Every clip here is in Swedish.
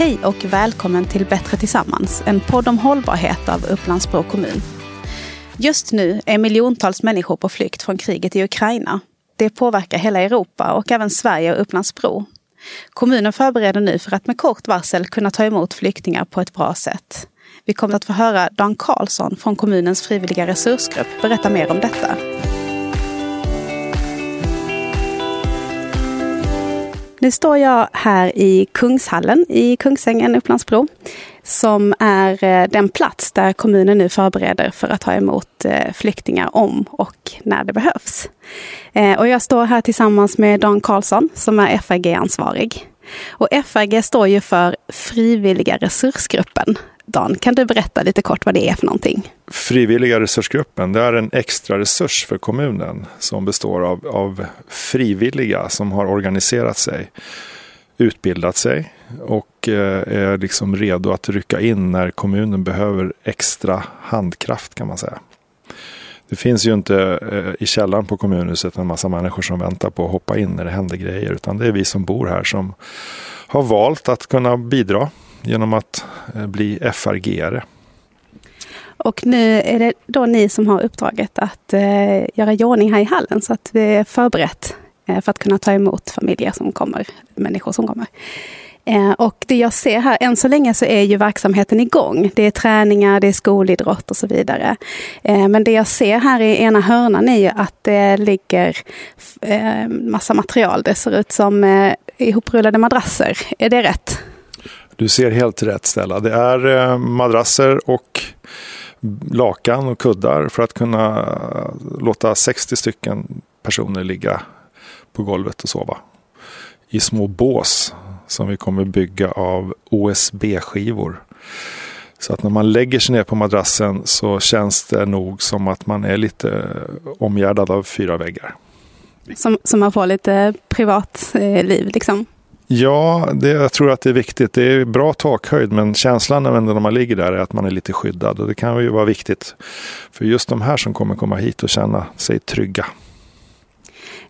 Hej och välkommen till Bättre Tillsammans, en podd om hållbarhet av Upplands-Bro kommun. Just nu är miljontals människor på flykt från kriget i Ukraina. Det påverkar hela Europa och även Sverige och Upplands-Bro. Kommunen förbereder nu för att med kort varsel kunna ta emot flyktingar på ett bra sätt. Vi kommer att få höra Dan Karlsson från kommunens frivilliga resursgrupp berätta mer om detta. Nu står jag här i Kungshallen i Kungsängen, Upplandsbro, som är eh, den plats där kommunen nu förbereder för att ta emot eh, flyktingar om och när det behövs. Eh, och jag står här tillsammans med Dan Karlsson som är FRG-ansvarig. Och FRG står ju för Frivilliga resursgruppen. Dan, kan du berätta lite kort vad det är för någonting? Frivilliga resursgruppen, det är en extra resurs för kommunen som består av, av frivilliga som har organiserat sig, utbildat sig och eh, är liksom redo att rycka in när kommunen behöver extra handkraft kan man säga. Det finns ju inte eh, i källaren på kommunhuset en massa människor som väntar på att hoppa in när det händer grejer, utan det är vi som bor här som har valt att kunna bidra genom att eh, bli FRG-are. Och nu är det då ni som har uppdraget att eh, göra i ordning här i hallen så att vi är förberett eh, för att kunna ta emot familjer som kommer, människor som kommer. Eh, och det jag ser här, än så länge så är ju verksamheten igång. Det är träningar, det är skolidrott och så vidare. Eh, men det jag ser här i ena hörnan är ju att det ligger eh, massa material. Det ser ut som ihoprullade madrasser. Är det rätt? Du ser helt rätt Stella. Det är madrasser och lakan och kuddar för att kunna låta 60 stycken personer ligga på golvet och sova. I små bås som vi kommer bygga av OSB-skivor. Så att när man lägger sig ner på madrassen så känns det nog som att man är lite omgärdad av fyra väggar. Som, som man får lite privatliv eh, liksom? Ja, det, jag tror att det är viktigt. Det är bra takhöjd men känslan när man ligger där är att man är lite skyddad. Och det kan ju vara viktigt för just de här som kommer komma hit och känna sig trygga.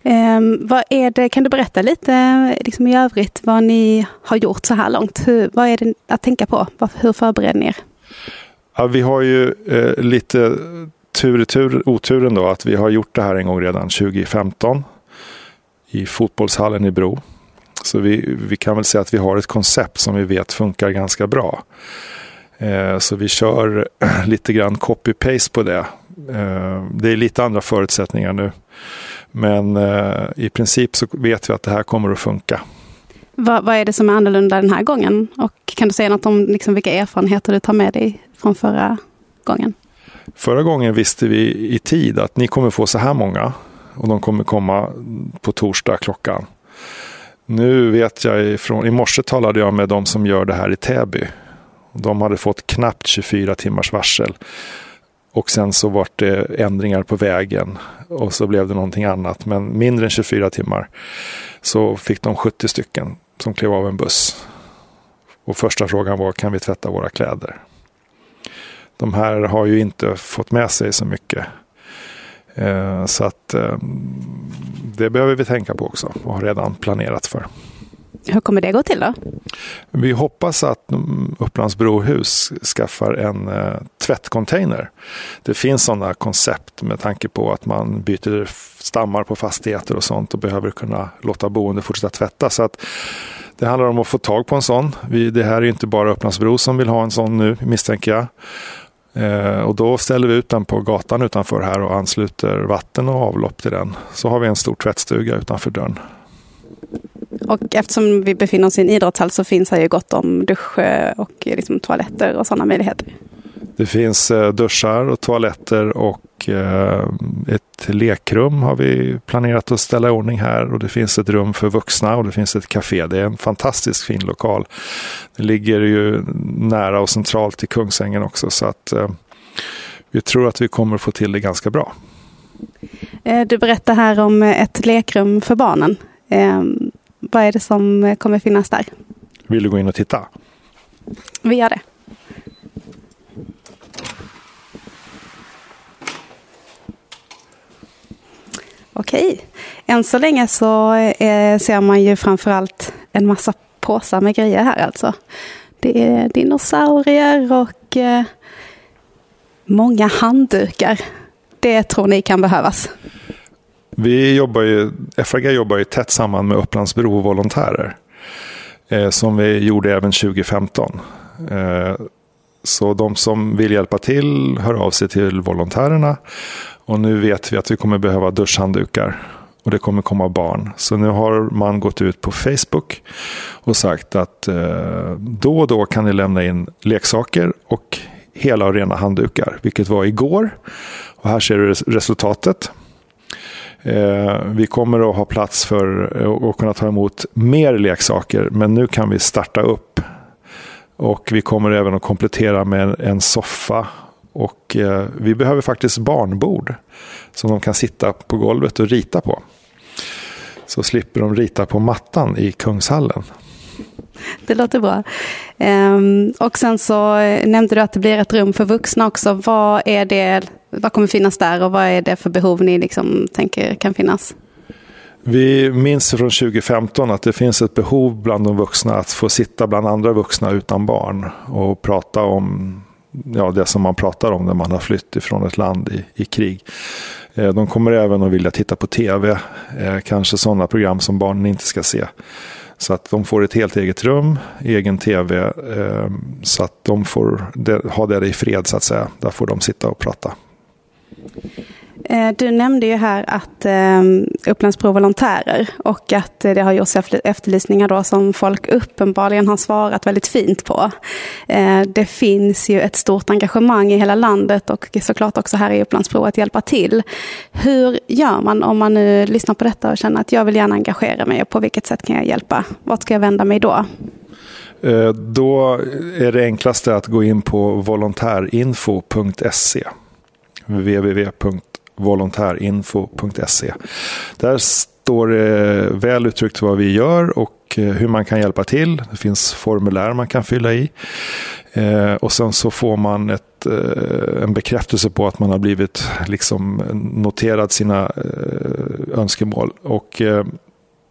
Ehm, vad är det, kan du berätta lite liksom i övrigt vad ni har gjort så här långt? Hur, vad är det att tänka på? Hur förbereder ni er? Ja, vi har ju eh, lite tur i tur, oturen då att vi har gjort det här en gång redan 2015 i fotbollshallen i Bro. Så vi, vi kan väl säga att vi har ett koncept som vi vet funkar ganska bra. Eh, så vi kör lite grann copy-paste på det. Eh, det är lite andra förutsättningar nu. Men eh, i princip så vet vi att det här kommer att funka. Vad, vad, är det som är annorlunda den här gången? Och kan du säga något om liksom vilka erfarenheter du tar med dig från förra gången? Förra gången visste vi i tid att ni kommer få så här många och de kommer komma på torsdag klockan. Nu vet jag ifrån, i morse talade jag med de som gör det här i Täby. De hade fått knappt 24 timmars varsel. Och sen så vart det ändringar på vägen och så blev det någonting annat. Men mindre än 24 timmar så fick de 70 stycken som klev av en buss. Och första frågan var, kan vi tvätta våra kläder? De här har ju inte fått med sig så mycket. Eh, så att ehm, det behöver vi tänka på också och har redan planerat för. Hur kommer det gå till då? Vi hoppas att Upplands Brohus skaffar en eh, tvättcontainer. Det finns sådana koncept med tanke på att man byter stammar på fastigheter och sånt och behöver kunna låta boende fortsätta tvätta. Så att det handlar om att få tag på en sån. Vi, det här är inte bara Upplands Bro som vill ha en sån nu misstänker jag. Eh, och då ställer vi ut den på gatan utanför här och ansluter vatten och avlopp till den. Så har vi en stor tvättstuga utanför dörren. Och eftersom vi befinner oss i en idrottshall så finns här ju gott om dusch och liksom toaletter och sådana möjligheter. Det finns eh, duschar och toaletter och eh, ett lekrum har vi planerat att ställa i ordning här och det finns ett rum för vuxna och det finns ett café. Det är en fantastiskt fin lokal. Det ligger ju nära och centralt i Kungsängen också så att eh, vi tror att vi kommer få till det ganska bra. Du berättar här om ett lekrum för barnen. Vad är det som kommer finnas där? Vill du gå in och titta? Vi gör det. Okej, än så länge så eh, ser man ju framförallt en massa påsar med grejer här alltså. Det är dinosaurier och eh, många handdukar. Det tror ni kan behövas? Vi jobbar ju, FRG jobbar ju tätt samman med Upplandsbro volontärer. Eh, som vi gjorde även 2015. Eh, så de som vill hjälpa till hör av sig till volontärerna. Och nu vet vi att vi kommer behöva duschhanddukar. Och det kommer komma barn. Så nu har man gått ut på Facebook och sagt att eh, då och då kan ni lämna in leksaker och hela och rena handdukar. Vilket var igår. Och här ser du resultatet. Eh, vi kommer att ha plats för eh, att kunna ta emot mer leksaker. Men nu kan vi starta upp. Och vi kommer även att komplettera med en soffa. Och eh, vi behöver faktiskt barnbord. Som de kan sitta på golvet och rita på. Så slipper de rita på mattan i Kungshallen. Det låter bra. Ehm, och sen så eh, nämnde du att det blir ett rum för vuxna också. Vad, är det, vad kommer finnas där och vad är det för behov ni liksom tänker kan finnas? Vi minns från 2015 att det finns ett behov bland de vuxna att få sitta bland andra vuxna utan barn och prata om ja, det som man pratar om när man har flytt ifrån ett land i, i krig. Eh, de kommer även att vilja titta på tv, eh, kanske sådana program som barnen inte ska se. Så att de får ett helt eget rum, egen tv, eh, så att de får ha det i fred så att säga. Där får de sitta och prata. Eh, du nämnde ju här att ehm, Upplands-Bro volontärer och att eh, det har gjorts efterlysningar då som folk uppenbarligen har svarat väldigt fint på. Eh, det finns ju ett stort engagemang i hela landet och såklart också här i Upplands-Bro att hjälpa till. Hur gör man om man nu lyssnar på detta och känner att jag vill gärna engagera mig och på vilket sätt kan jag hjälpa? Vart ska jag vända mig då? Då är det enklaste att gå in på volontärinfo.se www.volontärinfo.se. Där står det väl uttryckt vad vi gör och eh, hur man kan hjälpa till. Det finns formulär man kan fylla i. Eh, och sen så får man ett, eh, en bekräftelse på att man har blivit liksom noterad sina eh, önskemål. Och eh,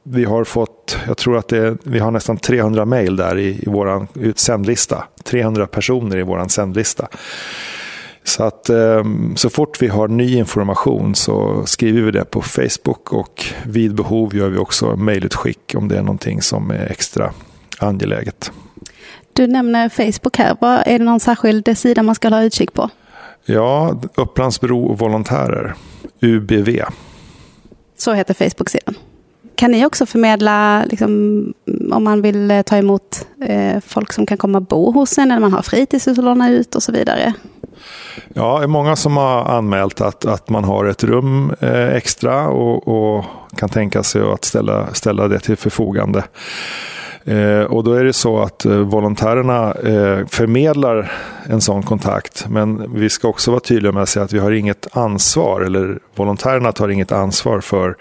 vi har fått, jag tror att det, vi har nästan 300 mejl där i, i vår sändlista. 300 personer i vår sändlista. Så att ehm, så fort vi har ny information så skriver vi det på Facebook och vid behov gör vi också mejlutskick om det är någonting som är extra angeläget. Du nämner Facebook här. Vad är det någon särskild sida man ska ha utkik på? Ja, Upplandsbro volontärer, UBV. Så heter Facebook-sidan. Kan ni också förmedla, liksom, om man vill ta emot eh, folk som kan komma bo hos en, eller man har fritidshus att låna ut och så vidare? Ja, det är många som har anmält att, att man har ett rum eh, extra och, och, kan tänka sig att ställa, ställa det till förfogande. Eh, och då är det så att eh, volontärerna eh, förmedlar en sån kontakt. Men vi ska också vara tydliga med att säga att vi har inget ansvar, eller volontärerna tar inget ansvar för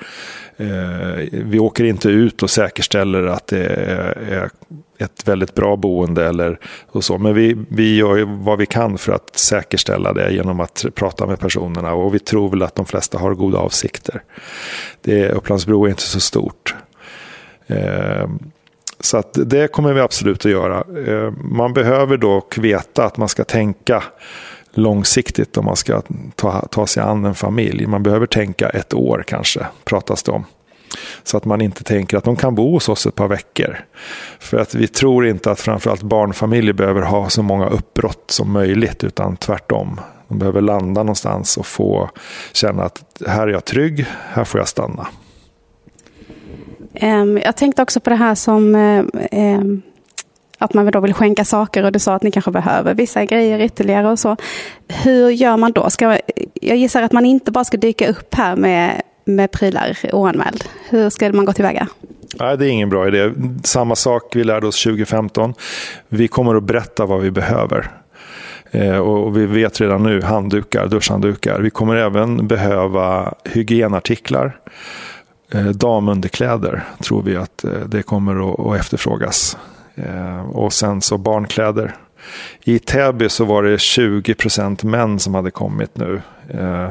eh, vi åker inte ut och säkerställer att det är ett väldigt bra boende eller och så. Men vi, vi gör vad vi kan för att säkerställa det genom att prata med personerna. Och vi tror väl att de flesta har goda avsikter. Det, Upplandsbro är inte så stort. Eh, så att det kommer vi absolut att göra. Eh, man behöver dock veta att man ska tänka långsiktigt om man ska ta, ta sig an en familj. Man behöver tänka ett år kanske, pratas det om. Så att man inte tänker att de kan bo hos oss ett par veckor. För att vi tror inte att framförallt barnfamiljer behöver ha så många uppbrott som möjligt, utan tvärtom. De behöver landa någonstans och få känna att här är jag trygg, här får jag stanna. Ehm, jag tänkte också på det här som eh, ehm, att man då vill skänka saker och du sa att ni kanske behöver vissa grejer ytterligare och så. Hur gör man då? Ska, jag gissar att man inte bara ska dyka upp här med, med prylar oanmäld. Hur ska man gå tillväga? Nej, det är ingen bra idé. Samma sak vi lärde oss 2015. Vi kommer att berätta vad vi behöver. Eh, och vi vet redan nu handdukar, duschhanddukar. Vi kommer även behöva hygienartiklar. Eh, damunderkläder tror vi att eh, det kommer att efterfrågas. Eh, och sen så barnkläder. I Täby så var det 20 procent män som hade kommit nu. Eh,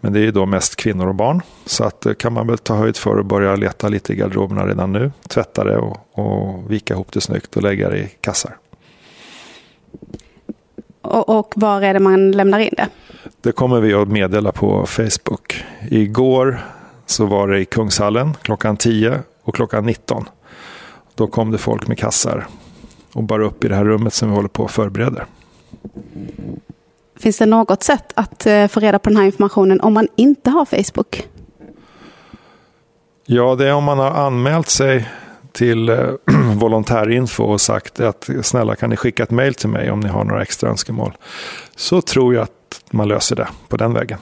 men det är ju då mest kvinnor och barn. Så att det kan man väl ta höjd för och börja leta lite i garderoberna redan nu. Tvätta det och, och vika ihop det snyggt och lägga det i kassar. Och, och var är det man lämnar in det? Det kommer vi att meddela på Facebook. Igår så var det i Kungshallen klockan 10 och klockan 19. Då kom det folk med kassar och bar upp i det här rummet som vi håller på att förbereda. Finns det något sätt att eh, få reda på den här informationen om man inte har Facebook? Ja, det är om man har anmält sig till eh, volontärinfo och sagt att snälla kan ni skicka ett mail till mig om ni har några extra önskemål. Så tror jag att man löser det på den vägen.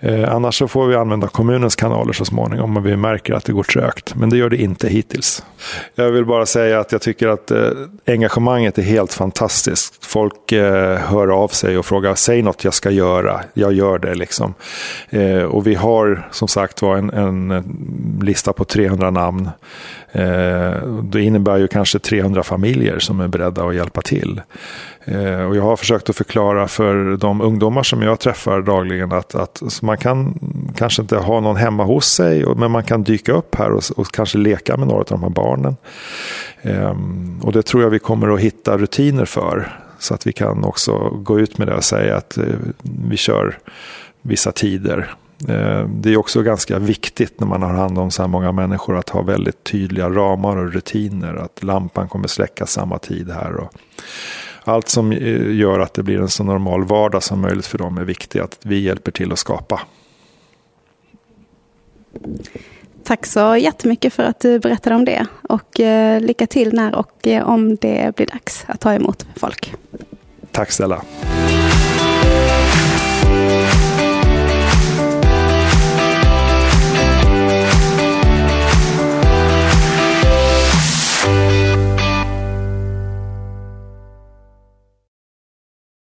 Eh, annars så får vi använda kommunens kanaler så småningom om vi märker att det går trögt. Men det gör det inte hittills. Jag vill bara säga att jag tycker att eh, engagemanget är helt fantastiskt. Folk eh, hör av sig och frågar, säg något jag ska göra. Jag gör det liksom. Eh, och vi har som sagt var en, en lista på 300 namn. Eh, det innebär ju kanske 300 familjer som är beredda att hjälpa till. Eh, och jag har försökt att förklara för de ungdomar som jag träffar dagligen att, att man kan kanske inte ha någon hemma hos sig, men man kan dyka upp här och, och kanske leka med några av de här barnen. Eh, och det tror jag vi kommer att hitta rutiner för. Så att vi kan också gå ut med det och säga att eh, vi kör vissa tider. Eh, det är också ganska viktigt när man har hand om så här många människor att ha väldigt tydliga ramar och rutiner. Att lampan kommer släckas samma tid här. Och allt som eh, gör att det blir en så normal vardag som möjligt för dem är viktigt att vi hjälper till att skapa. Tack så jättemycket för att du berättade om det. Och eh, lycka till när och om det blir dags att ta emot folk. Tack Stella.